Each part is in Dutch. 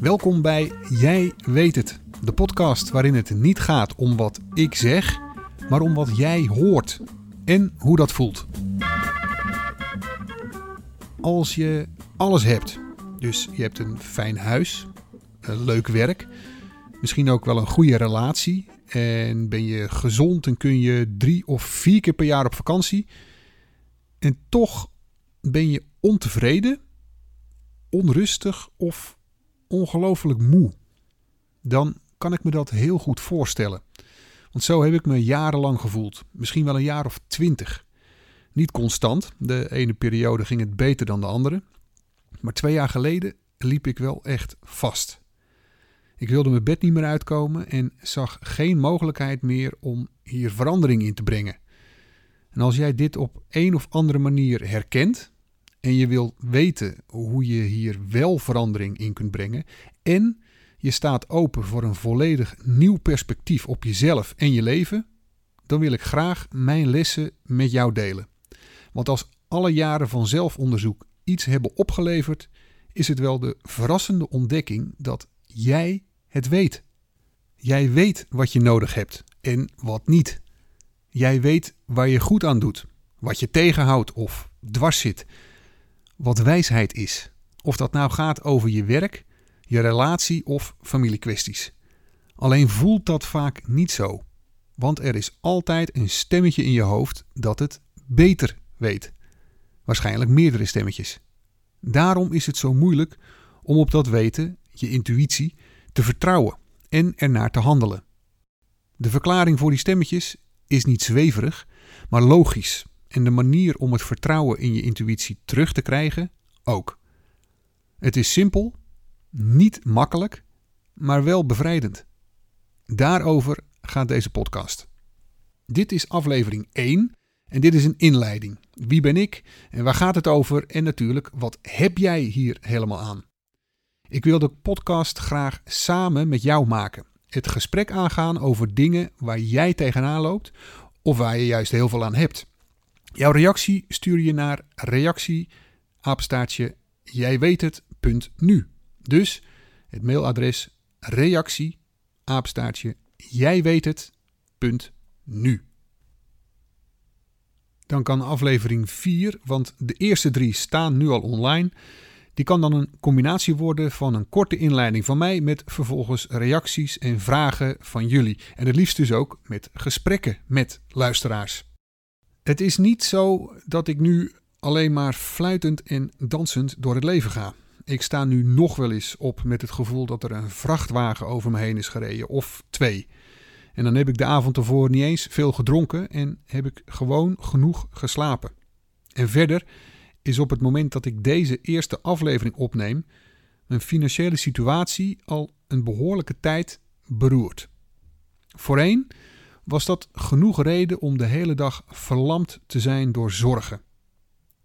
Welkom bij Jij weet het, de podcast waarin het niet gaat om wat ik zeg, maar om wat jij hoort en hoe dat voelt. Als je alles hebt, dus je hebt een fijn huis, een leuk werk, misschien ook wel een goede relatie en ben je gezond en kun je drie of vier keer per jaar op vakantie en toch ben je ontevreden, onrustig of ongelooflijk moe, dan kan ik me dat heel goed voorstellen. Want zo heb ik me jarenlang gevoeld, misschien wel een jaar of twintig. Niet constant, de ene periode ging het beter dan de andere, maar twee jaar geleden liep ik wel echt vast. Ik wilde mijn bed niet meer uitkomen en zag geen mogelijkheid meer om hier verandering in te brengen. En als jij dit op een of andere manier herkent, en je wil weten hoe je hier wel verandering in kunt brengen en je staat open voor een volledig nieuw perspectief op jezelf en je leven, dan wil ik graag mijn lessen met jou delen. Want als alle jaren van zelfonderzoek iets hebben opgeleverd, is het wel de verrassende ontdekking dat jij het weet. Jij weet wat je nodig hebt en wat niet. Jij weet waar je goed aan doet, wat je tegenhoudt of dwars zit wat wijsheid is. Of dat nou gaat over je werk, je relatie of familiekwesties. Alleen voelt dat vaak niet zo. Want er is altijd een stemmetje in je hoofd dat het beter weet. Waarschijnlijk meerdere stemmetjes. Daarom is het zo moeilijk om op dat weten, je intuïtie, te vertrouwen en ernaar te handelen. De verklaring voor die stemmetjes is niet zweverig, maar logisch en de manier om het vertrouwen in je intuïtie terug te krijgen ook. Het is simpel, niet makkelijk, maar wel bevrijdend. Daarover gaat deze podcast. Dit is aflevering 1 en dit is een inleiding. Wie ben ik en waar gaat het over? En natuurlijk, wat heb jij hier helemaal aan? Ik wil de podcast graag samen met jou maken. Het gesprek aangaan over dingen waar jij tegenaan loopt of waar je juist heel veel aan hebt. Jouw reactie stuur je naar reactie apenstaartje nu. Dus het mailadres reactie apenstaartje nu. Dan kan aflevering 4, want de eerste drie staan nu al online. Die kan dan een combinatie worden van een korte inleiding van mij met vervolgens reacties en vragen van jullie. En het liefst dus ook met gesprekken met luisteraars. Het is niet zo dat ik nu alleen maar fluitend en dansend door het leven ga. Ik sta nu nog wel eens op met het gevoel dat er een vrachtwagen over me heen is gereden, of twee. En dan heb ik de avond ervoor niet eens veel gedronken en heb ik gewoon genoeg geslapen. En verder is op het moment dat ik deze eerste aflevering opneem, mijn financiële situatie al een behoorlijke tijd beroerd. Voorheen was dat genoeg reden om de hele dag verlamd te zijn door zorgen.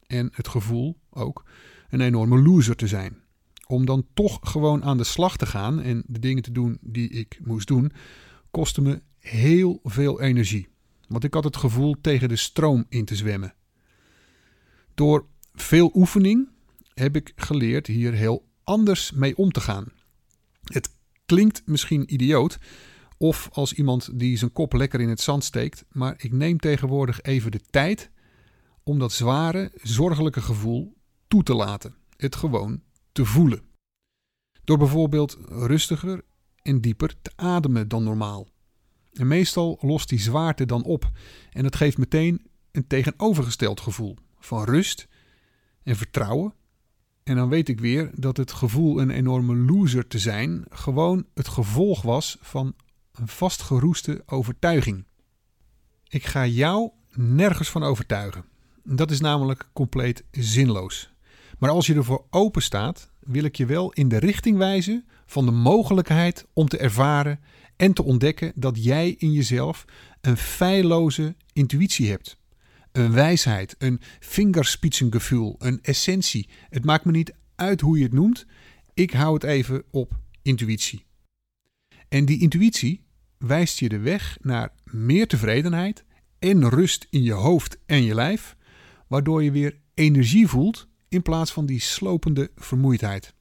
En het gevoel ook een enorme loser te zijn. Om dan toch gewoon aan de slag te gaan en de dingen te doen die ik moest doen, kostte me heel veel energie. Want ik had het gevoel tegen de stroom in te zwemmen. Door veel oefening heb ik geleerd hier heel anders mee om te gaan. Het klinkt misschien idioot, of als iemand die zijn kop lekker in het zand steekt. Maar ik neem tegenwoordig even de tijd om dat zware, zorgelijke gevoel toe te laten. Het gewoon te voelen. Door bijvoorbeeld rustiger en dieper te ademen dan normaal. En meestal lost die zwaarte dan op en het geeft meteen een tegenovergesteld gevoel van rust en vertrouwen. En dan weet ik weer dat het gevoel een enorme loser te zijn gewoon het gevolg was van een vastgeroeste overtuiging. Ik ga jou nergens van overtuigen. Dat is namelijk compleet zinloos. Maar als je ervoor open staat, wil ik je wel in de richting wijzen van de mogelijkheid om te ervaren en te ontdekken dat jij in jezelf een feilloze intuïtie hebt. Een wijsheid, een vingerspitsengevoel, een essentie. Het maakt me niet uit hoe je het noemt. Ik hou het even op intuïtie. En die intuïtie wijst je de weg naar meer tevredenheid en rust in je hoofd en je lijf, waardoor je weer energie voelt in plaats van die slopende vermoeidheid.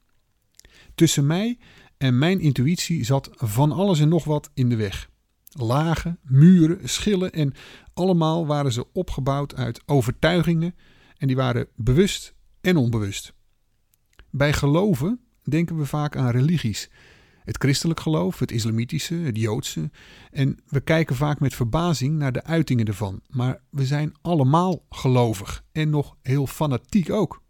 Tussen mij en mijn intuïtie zat van alles en nog wat in de weg. Lagen, muren, schillen en allemaal waren ze opgebouwd uit overtuigingen en die waren bewust en onbewust. Bij geloven denken we vaak aan religies. Het christelijk geloof, het islamitische, het joodse. En we kijken vaak met verbazing naar de uitingen ervan. Maar we zijn allemaal gelovig en nog heel fanatiek ook.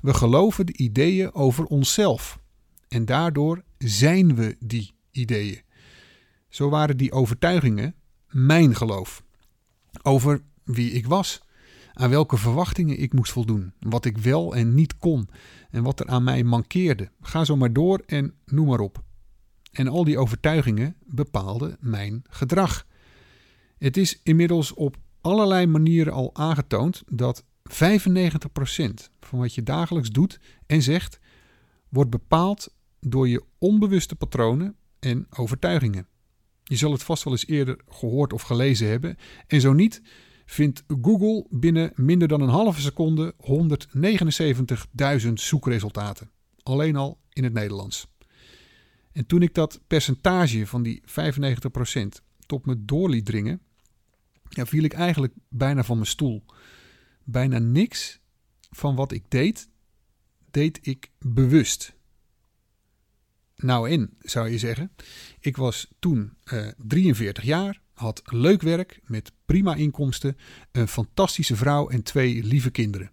We geloven de ideeën over onszelf. En daardoor zijn we die ideeën. Zo waren die overtuigingen mijn geloof. Over wie ik was, aan welke verwachtingen ik moest voldoen, wat ik wel en niet kon en wat er aan mij mankeerde. Ga zo maar door en noem maar op. En al die overtuigingen bepaalden mijn gedrag. Het is inmiddels op allerlei manieren al aangetoond dat 95% van wat je dagelijks doet en zegt, wordt bepaald door je onbewuste patronen en overtuigingen. Je zal het vast wel eens eerder gehoord of gelezen hebben. En zo niet, vindt Google binnen minder dan een halve seconde 179.000 zoekresultaten. Alleen al in het Nederlands. En toen ik dat percentage van die 95% tot me door liet dringen, ja, viel ik eigenlijk bijna van mijn stoel. Bijna niks van wat ik deed, deed ik bewust. Nou in, zou je zeggen. Ik was toen 43 eh, jaar, had leuk werk met prima inkomsten, een fantastische vrouw en twee lieve kinderen.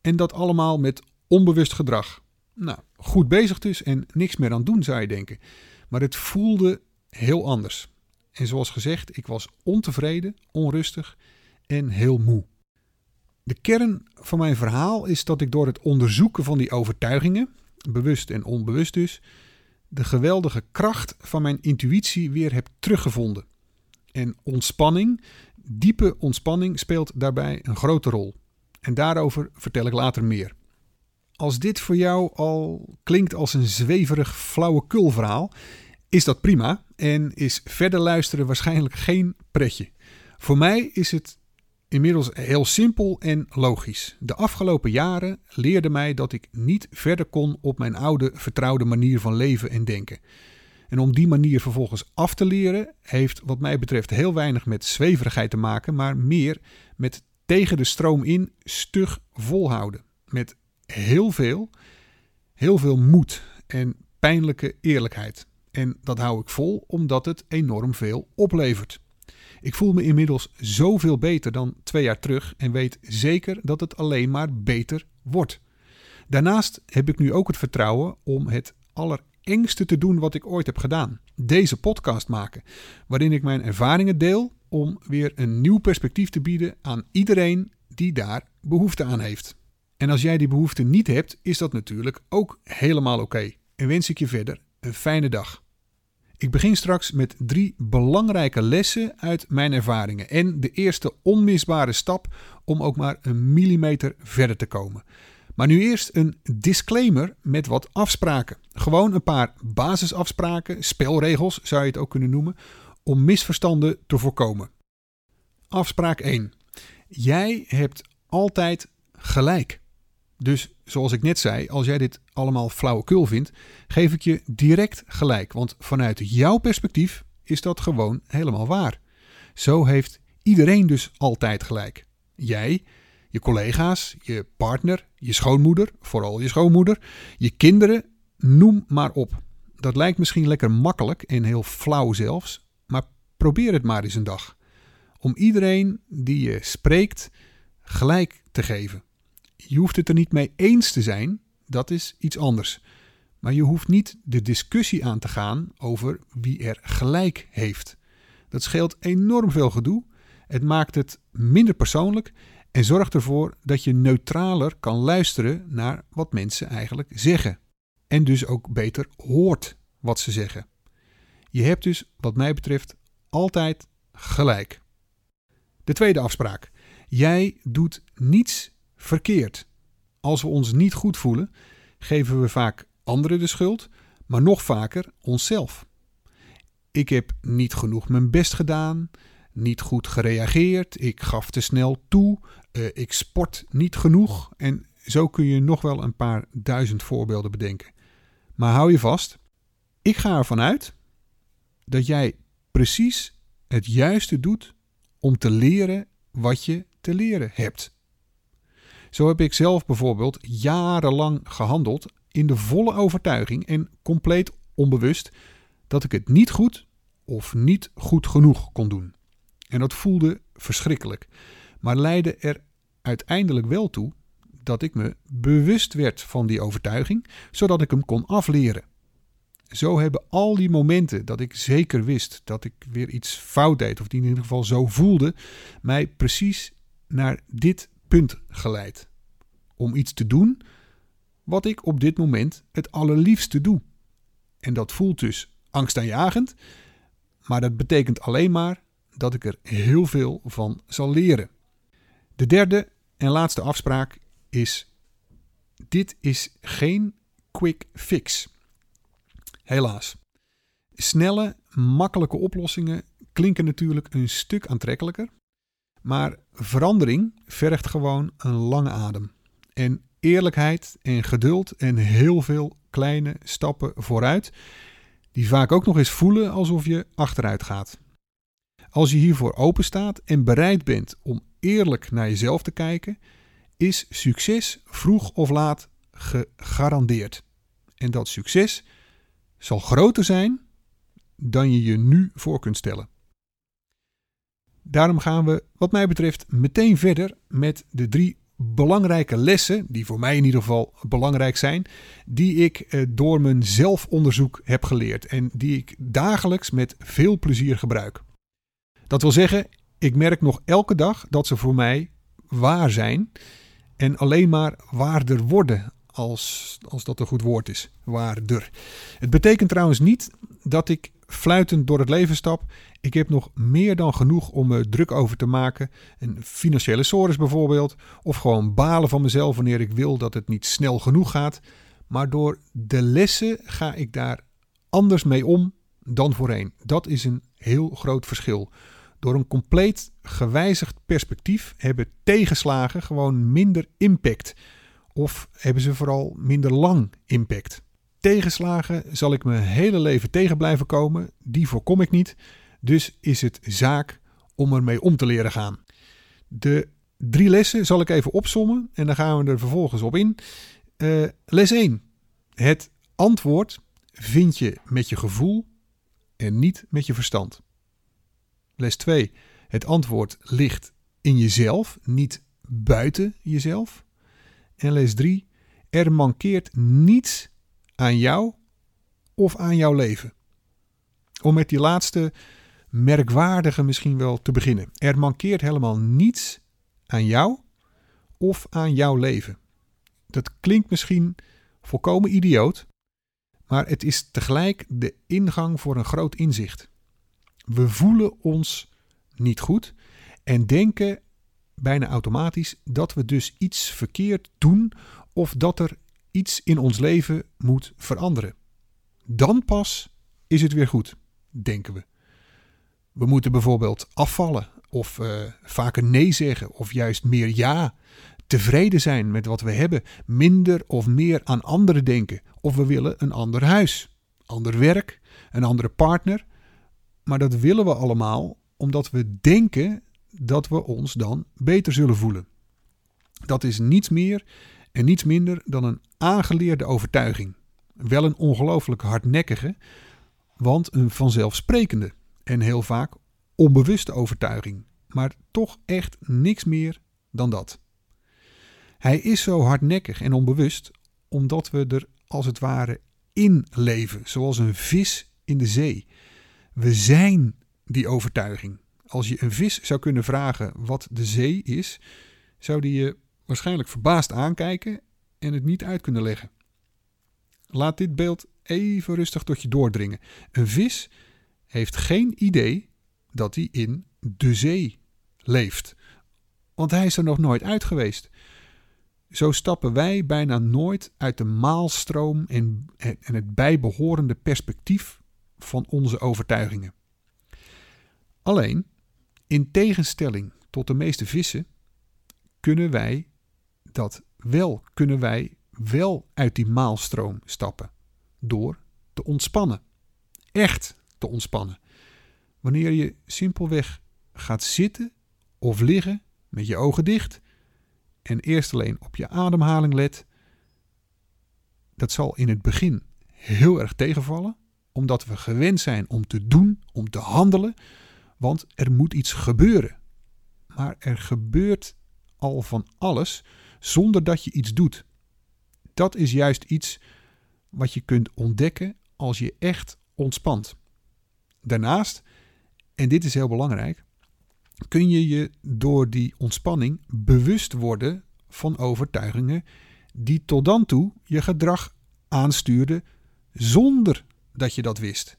En dat allemaal met onbewust gedrag. Nou, goed bezig dus en niks meer aan doen, zou je denken. Maar het voelde heel anders. En zoals gezegd, ik was ontevreden, onrustig en heel moe. De kern van mijn verhaal is dat ik door het onderzoeken van die overtuigingen, bewust en onbewust dus, de geweldige kracht van mijn intuïtie weer heb teruggevonden. En ontspanning, diepe ontspanning, speelt daarbij een grote rol. En daarover vertel ik later meer. Als dit voor jou al klinkt als een zweverig flauwekulverhaal, is dat prima en is verder luisteren waarschijnlijk geen pretje. Voor mij is het inmiddels heel simpel en logisch. De afgelopen jaren leerden mij dat ik niet verder kon op mijn oude vertrouwde manier van leven en denken. En om die manier vervolgens af te leren, heeft wat mij betreft heel weinig met zweverigheid te maken, maar meer met tegen de stroom in stug volhouden. Met heel veel, heel veel moed en pijnlijke eerlijkheid. En dat hou ik vol omdat het enorm veel oplevert. Ik voel me inmiddels zoveel beter dan twee jaar terug en weet zeker dat het alleen maar beter wordt. Daarnaast heb ik nu ook het vertrouwen om het allerengste te doen wat ik ooit heb gedaan: deze podcast maken, waarin ik mijn ervaringen deel om weer een nieuw perspectief te bieden aan iedereen die daar behoefte aan heeft. En als jij die behoefte niet hebt, is dat natuurlijk ook helemaal oké. En wens ik je verder een fijne dag. Ik begin straks met drie belangrijke lessen uit mijn ervaringen en de eerste onmisbare stap om ook maar een millimeter verder te komen. Maar nu eerst een disclaimer met wat afspraken. Gewoon een paar basisafspraken, spelregels zou je het ook kunnen noemen, om misverstanden te voorkomen. Afspraak 1. Jij hebt altijd gelijk. Dus zoals ik net zei, als jij dit allemaal flauwekul vindt, geef ik je direct gelijk. Want vanuit jouw perspectief is dat gewoon helemaal waar. Zo heeft iedereen dus altijd gelijk. Jij, je collega's, je partner, je schoonmoeder, vooral je schoonmoeder, je kinderen, noem maar op. Dat lijkt misschien lekker makkelijk en heel flauw zelfs, maar probeer het maar eens een dag. Om iedereen die je spreekt gelijk te geven. Je hoeft het er niet mee eens te zijn, dat is iets anders. Maar je hoeft niet de discussie aan te gaan over wie er gelijk heeft. Dat scheelt enorm veel gedoe. Het maakt het minder persoonlijk en zorgt ervoor dat je neutraler kan luisteren naar wat mensen eigenlijk zeggen. En dus ook beter hoort wat ze zeggen. Je hebt dus, wat mij betreft, altijd gelijk. De tweede afspraak. Jij doet niets verkeerd. Als we ons niet goed voelen, geven we vaak anderen de schuld, maar nog vaker onszelf. Ik heb niet genoeg mijn best gedaan, niet goed gereageerd, ik gaf te snel toe, uh, ik sport niet genoeg en zo kun je nog wel een paar duizend voorbeelden bedenken. Maar hou je vast, Ik ga ervan uit dat jij precies het juiste doet om te leren wat je te leren hebt. Zo heb ik zelf bijvoorbeeld jarenlang gehandeld in de volle overtuiging en compleet onbewust dat ik het niet goed of niet goed genoeg kon doen. En dat voelde verschrikkelijk, maar leidde er uiteindelijk wel toe dat ik me bewust werd van die overtuiging, zodat ik hem kon afleren. Zo hebben al die momenten dat ik zeker wist dat ik weer iets fout deed, of die in ieder geval zo voelde, mij precies naar dit punt geleid. Om iets te doen wat ik op dit moment het allerliefste doe. En dat voelt dus angstaanjagend, maar dat betekent alleen maar dat ik er heel veel van zal leren. De derde en laatste afspraak is: dit is geen quick fix. Helaas. Snelle, makkelijke oplossingen klinken natuurlijk een stuk aantrekkelijker, maar verandering vergt gewoon een lange adem. En eerlijkheid en geduld en heel veel kleine stappen vooruit, die vaak ook nog eens voelen alsof je achteruit gaat. Als je hiervoor open staat en bereid bent om eerlijk naar jezelf te kijken, is succes vroeg of laat gegarandeerd. En dat succes zal groter zijn dan je je nu voor kunt stellen. Daarom gaan we, wat mij betreft, meteen verder met de drie belangrijke lessen, die voor mij in ieder geval belangrijk zijn, die ik eh, door mijn zelfonderzoek heb geleerd en die ik dagelijks met veel plezier gebruik. Dat wil zeggen, ik merk nog elke dag dat ze voor mij waar zijn en alleen maar waarder worden, als, als dat een goed woord is. Waarder. Het betekent trouwens niet dat ik fluitend door het leven stap. Ik heb nog meer dan genoeg om me druk over te maken. Een financiële sores bijvoorbeeld. Of gewoon balen van mezelf wanneer ik wil dat het niet snel genoeg gaat. Maar door de lessen ga ik daar anders mee om dan voorheen. Dat is een heel groot verschil. Door een compleet gewijzigd perspectief hebben tegenslagen gewoon minder impact. Of hebben ze vooral minder lang impact. Tegenslagen zal ik mijn hele leven tegen blijven komen, die voorkom ik niet. Dus is het zaak om ermee om te leren gaan. De drie lessen zal ik even opsommen en dan gaan we er vervolgens op in. Uh, les 1. Het antwoord vind je met je gevoel en niet met je verstand. Les 2. Het antwoord ligt in jezelf, niet buiten jezelf. En les 3. Er mankeert niets aan jou of aan jouw leven. Om met die laatste merkwaardige misschien wel te beginnen. Er mankeert helemaal niets aan jou of aan jouw leven. Dat klinkt misschien volkomen idioot, maar het is tegelijk de ingang voor een groot inzicht. We voelen ons niet goed en denken bijna automatisch dat we dus iets verkeerd doen of dat er iets in ons leven moet veranderen. Dan pas is het weer goed, denken we. We moeten bijvoorbeeld afvallen of uh, vaker nee zeggen of juist meer ja. Tevreden zijn met wat we hebben, minder of meer aan anderen denken. Of we willen een ander huis, ander werk, een andere partner. Maar dat willen we allemaal omdat we denken dat we ons dan beter zullen voelen. Dat is niets meer en niets minder dan een aangeleerde overtuiging. Wel een ongelooflijk hardnekkige, want een vanzelfsprekende en heel vaak onbewuste overtuiging. Maar toch echt niks meer dan dat. Hij is zo hardnekkig en onbewust omdat we er als het ware in leven, zoals een vis in de zee. We zijn die overtuiging. Als je een vis zou kunnen vragen wat de zee is, zou die je waarschijnlijk verbaasd aankijken en het niet uit kunnen leggen. Laat dit beeld even rustig tot je doordringen. Een vis heeft geen idee dat hij in de zee leeft, want hij is er nog nooit uit geweest. Zo stappen wij bijna nooit uit de maalstroom en, het bijbehorende perspectief van onze overtuigingen. Alleen, in tegenstelling tot de meeste vissen, kunnen wij dat wel, kunnen wij wel uit die maalstroom stappen door te ontspannen. echt te ontspannen. Wanneer je simpelweg gaat zitten of liggen met je ogen dicht en eerst alleen op je ademhaling let, dat zal in het begin heel erg tegenvallen, omdat we gewend zijn om te doen, om te handelen, want er moet iets gebeuren. Maar er gebeurt al van alles zonder dat je iets doet. Dat is juist iets wat je kunt ontdekken als je echt ontspant. Daarnaast, en dit is heel belangrijk, kun je je door die ontspanning bewust worden van overtuigingen die tot dan toe je gedrag aanstuurden zonder dat je dat wist.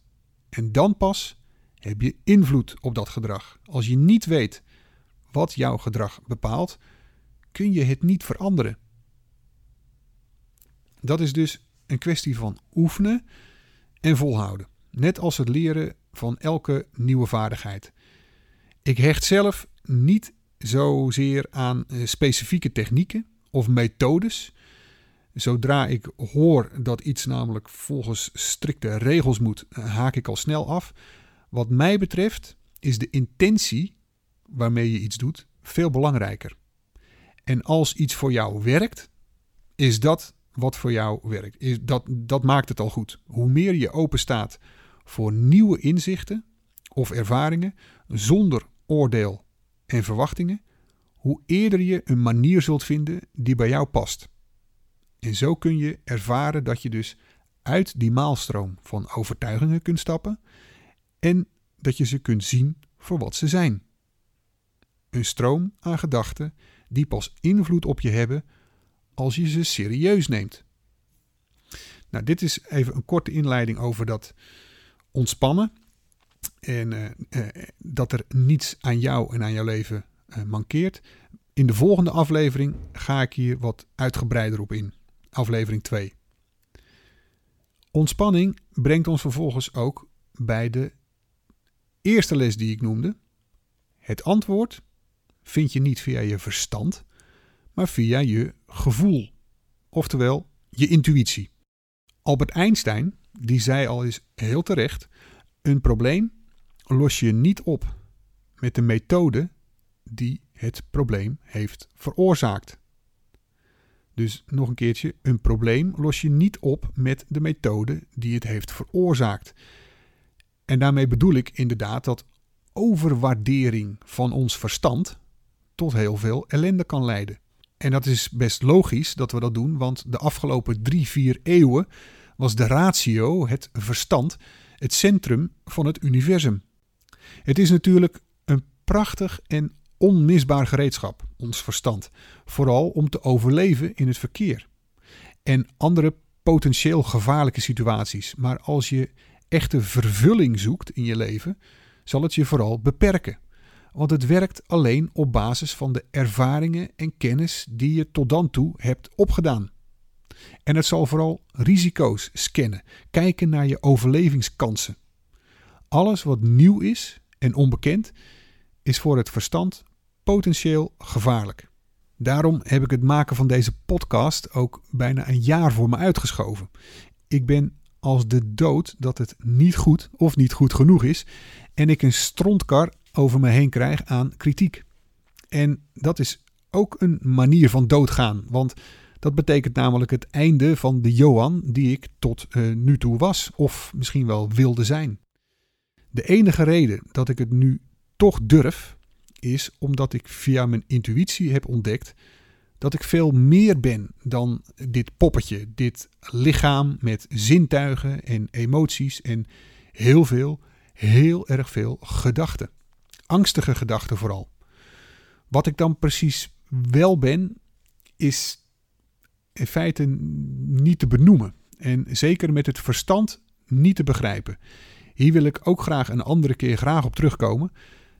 En dan pas heb je invloed op dat gedrag. Als je niet weet wat jouw gedrag bepaalt, kun je het niet veranderen. Dat is dus een kwestie van oefenen en volhouden. Net als het leren van elke nieuwe vaardigheid. Ik hecht zelf niet zozeer aan eh, specifieke technieken of methodes. Zodra ik hoor dat iets namelijk volgens strikte regels moet, eh, haak ik al snel af. Wat mij betreft is de intentie waarmee je iets doet veel belangrijker. En als iets voor jou werkt, is dat wat voor jou werkt. Is dat, dat maakt het al goed. Hoe meer je open staat voor nieuwe inzichten of ervaringen zonder oordeel en verwachtingen, hoe eerder je een manier zult vinden die bij jou past. En zo kun je ervaren dat je dus uit die maalstroom van overtuigingen kunt stappen en dat je ze kunt zien voor wat ze zijn. Een stroom aan gedachten die pas invloed op je hebben als je ze serieus neemt. Nou, dit is even een korte inleiding over dat ontspannen. En uh, uh, dat er niets aan jou en aan jouw leven uh, mankeert. In de volgende aflevering ga ik hier wat uitgebreider op in. Aflevering 2. Ontspanning brengt ons vervolgens ook bij de eerste les die ik noemde. Het antwoord vind je niet via je verstand, maar via je gevoel. Oftewel je intuïtie. Albert Einstein, die zei al eens heel terecht: een probleem los je niet op met de methode die het probleem heeft veroorzaakt. Dus nog een keertje, een probleem los je niet op met de methode die het heeft veroorzaakt. En daarmee bedoel ik inderdaad dat overwaardering van ons verstand tot heel veel ellende kan leiden. En dat is best logisch dat we dat doen, want de afgelopen drie, vier eeuwen was de ratio, het verstand, het centrum van het universum. Het is natuurlijk een prachtig en onmisbaar gereedschap, ons verstand, vooral om te overleven in het verkeer en andere potentieel gevaarlijke situaties. Maar als je echte vervulling zoekt in je leven, zal het je vooral beperken. Want het werkt alleen op basis van de ervaringen en kennis die je tot dan toe hebt opgedaan. En het zal vooral risico's scannen, kijken naar je overlevingskansen. Alles wat nieuw is en onbekend is voor het verstand potentieel gevaarlijk. Daarom heb ik het maken van deze podcast ook bijna een jaar voor me uitgeschoven. Ik ben als de dood dat het niet goed of niet goed genoeg is en ik een strontkar over me heen krijg aan kritiek. En dat is ook een manier van doodgaan, want dat betekent namelijk het einde van de Johan die ik tot uh, nu toe was, of misschien wel wilde zijn. De enige reden dat ik het nu toch durf, is omdat ik via mijn intuïtie heb ontdekt dat ik veel meer ben dan dit poppetje, dit lichaam met zintuigen en emoties en heel veel, heel erg veel gedachten. Angstige gedachten vooral. Wat ik dan precies wel ben, is in feite niet te benoemen. En zeker met het verstand niet te begrijpen. Hier wil ik ook graag een andere keer graag op terugkomen.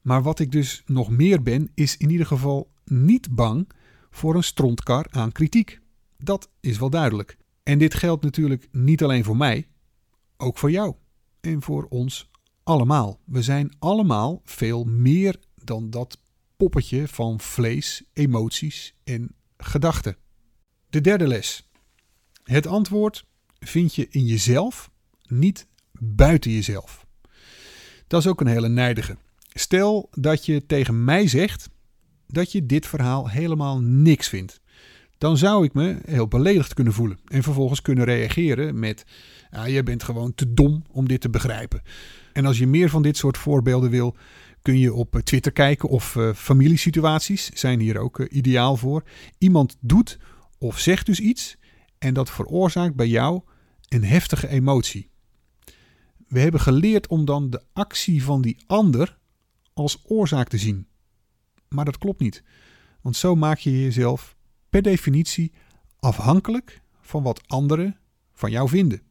Maar wat ik dus nog meer ben, is in ieder geval niet bang voor een strontkar aan kritiek. Dat is wel duidelijk. En dit geldt natuurlijk niet alleen voor mij, ook voor jou en voor ons allemaal. We zijn allemaal veel meer dan dat poppetje van vlees, emoties en gedachten. De derde les. Het antwoord vind je in jezelf, niet buiten jezelf. Dat is ook een hele nijdige. Stel dat je tegen mij zegt dat je dit verhaal helemaal niks vindt. Dan zou ik me heel beledigd kunnen voelen en vervolgens kunnen reageren met: Je bent gewoon te dom om dit te begrijpen. En als je meer van dit soort voorbeelden wil, kun je op Twitter kijken of uh, familiesituaties zijn hier ook uh, ideaal voor. Iemand doet of zegt dus iets en dat veroorzaakt bij jou een heftige emotie. We hebben geleerd om dan de actie van die ander als oorzaak te zien. Maar dat klopt niet, want zo maak je jezelf per definitie afhankelijk van wat anderen van jou vinden.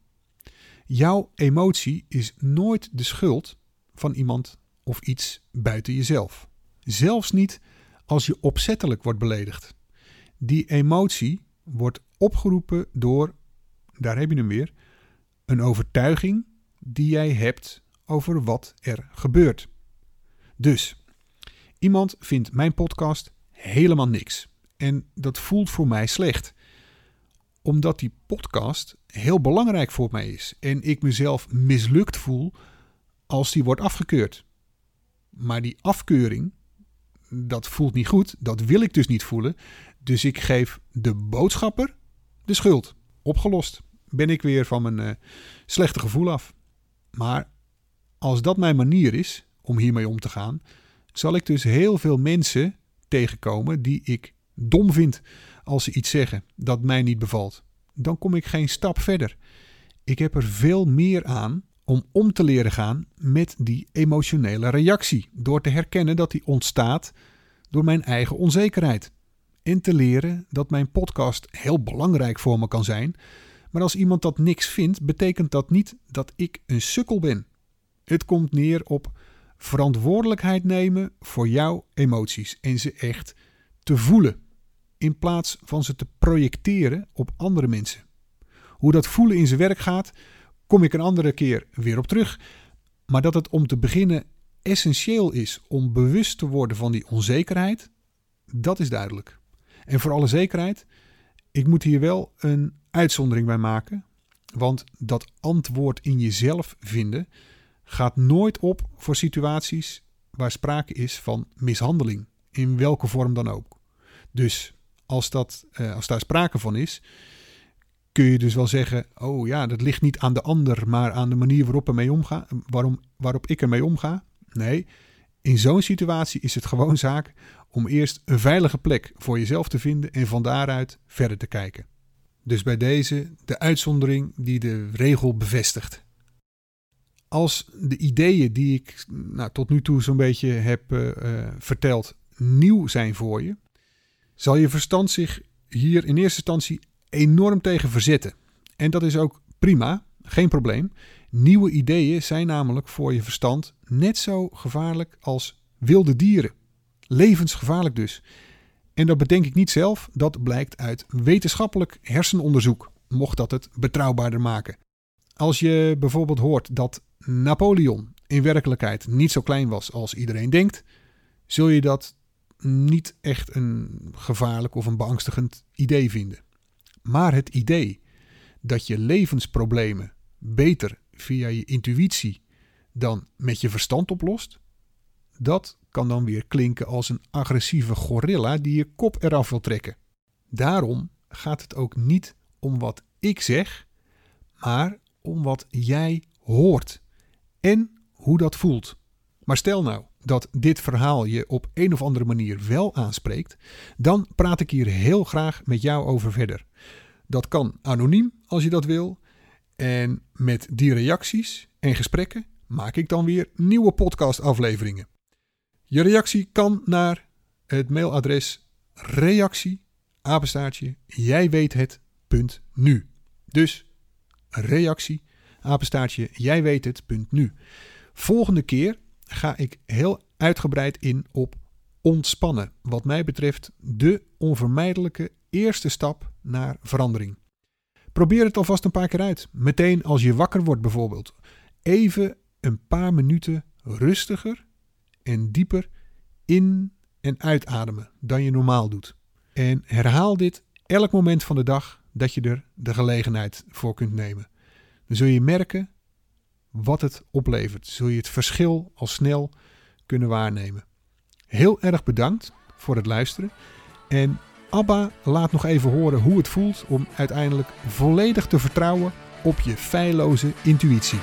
Jouw emotie is nooit de schuld van iemand of iets buiten jezelf. Zelfs niet als je opzettelijk wordt beledigd. Die emotie wordt opgeroepen door, daar heb je hem weer, een overtuiging die jij hebt over wat er gebeurt. Dus, iemand vindt mijn podcast helemaal niks. En dat voelt voor mij slecht. Omdat die podcast heel belangrijk voor mij is. En ik mezelf mislukt voel als die wordt afgekeurd. Maar die afkeuring, dat voelt niet goed. Dat wil ik dus niet voelen. Dus ik geef de boodschapper de schuld. Opgelost. Ben ik weer van mijn uh, slechte gevoel af. Maar als dat mijn manier is om hiermee om te gaan, zal ik dus heel veel mensen tegenkomen die ik dom vind als ze iets zeggen dat mij niet bevalt. Dan kom ik geen stap verder. Ik heb er veel meer aan om om te leren gaan met die emotionele reactie. Door te herkennen dat die ontstaat door mijn eigen onzekerheid. En te leren dat mijn podcast heel belangrijk voor me kan zijn. Maar als iemand dat niks vindt, betekent dat niet dat ik een sukkel ben. Het komt neer op verantwoordelijkheid nemen voor jouw emoties en ze echt te voelen. In plaats van ze te projecteren op andere mensen. Hoe dat voelen in zijn werk gaat, kom ik een andere keer weer op terug. Maar dat het om te beginnen essentieel is om bewust te worden van die onzekerheid, dat is duidelijk. En voor alle zekerheid, ik moet hier wel een uitzondering bij maken. Want dat antwoord in jezelf vinden gaat nooit op voor situaties waar sprake is van mishandeling, in welke vorm dan ook. Dus als, dat, eh, als daar sprake van is, kun je dus wel zeggen: Oh ja, dat ligt niet aan de ander, maar aan de manier waarop, ermee omga, waarom, waarop ik ermee omga. Nee, in zo'n situatie is het gewoon zaak om eerst een veilige plek voor jezelf te vinden en van daaruit verder te kijken. Dus bij deze de uitzondering die de regel bevestigt. Als de ideeën die ik nou, tot nu toe zo'n beetje heb uh, verteld nieuw zijn voor je, zal je verstand zich hier in eerste instantie enorm tegen verzetten. En dat is ook prima, geen probleem. Nieuwe ideeën zijn namelijk voor je verstand net zo gevaarlijk als wilde dieren. Levensgevaarlijk dus. En dat bedenk ik niet zelf, dat blijkt uit wetenschappelijk hersenonderzoek, mocht dat het betrouwbaarder maken. Als je bijvoorbeeld hoort dat Napoleon in werkelijkheid niet zo klein was als iedereen denkt, zul je dat niet echt een gevaarlijk of een beangstigend idee vinden. Maar het idee dat je levensproblemen beter via je intuïtie dan met je verstand oplost, dat kan dan weer klinken als een agressieve gorilla die je kop eraf wil trekken. Daarom gaat het ook niet om wat ik zeg, maar om wat jij hoort en hoe dat voelt. Maar stel nou dat dit verhaal je op een of andere manier wel aanspreekt, dan praat ik hier heel graag met jou over verder. Dat kan anoniem als je dat wil. En met die reacties en gesprekken maak ik dan weer nieuwe podcastafleveringen. Je reactie kan naar het mailadres reactie jij weet het nu. Dus reactie apenstaartje jij weet het punt nu. Volgende keer ga ik heel uitgebreid in op ontspannen. Wat mij betreft de onvermijdelijke eerste stap naar verandering. Probeer het alvast een paar keer uit. Meteen als je wakker wordt bijvoorbeeld. Even een paar minuten rustiger en dieper in- en uitademen dan je normaal doet. En herhaal dit elk moment van de dag dat je er de gelegenheid voor kunt nemen. Dan zul je merken wat het oplevert. Zul je het verschil al snel kunnen waarnemen. Heel erg bedankt voor het luisteren. En Abba laat nog even horen hoe het voelt om uiteindelijk volledig te vertrouwen op je feilloze intuïtie.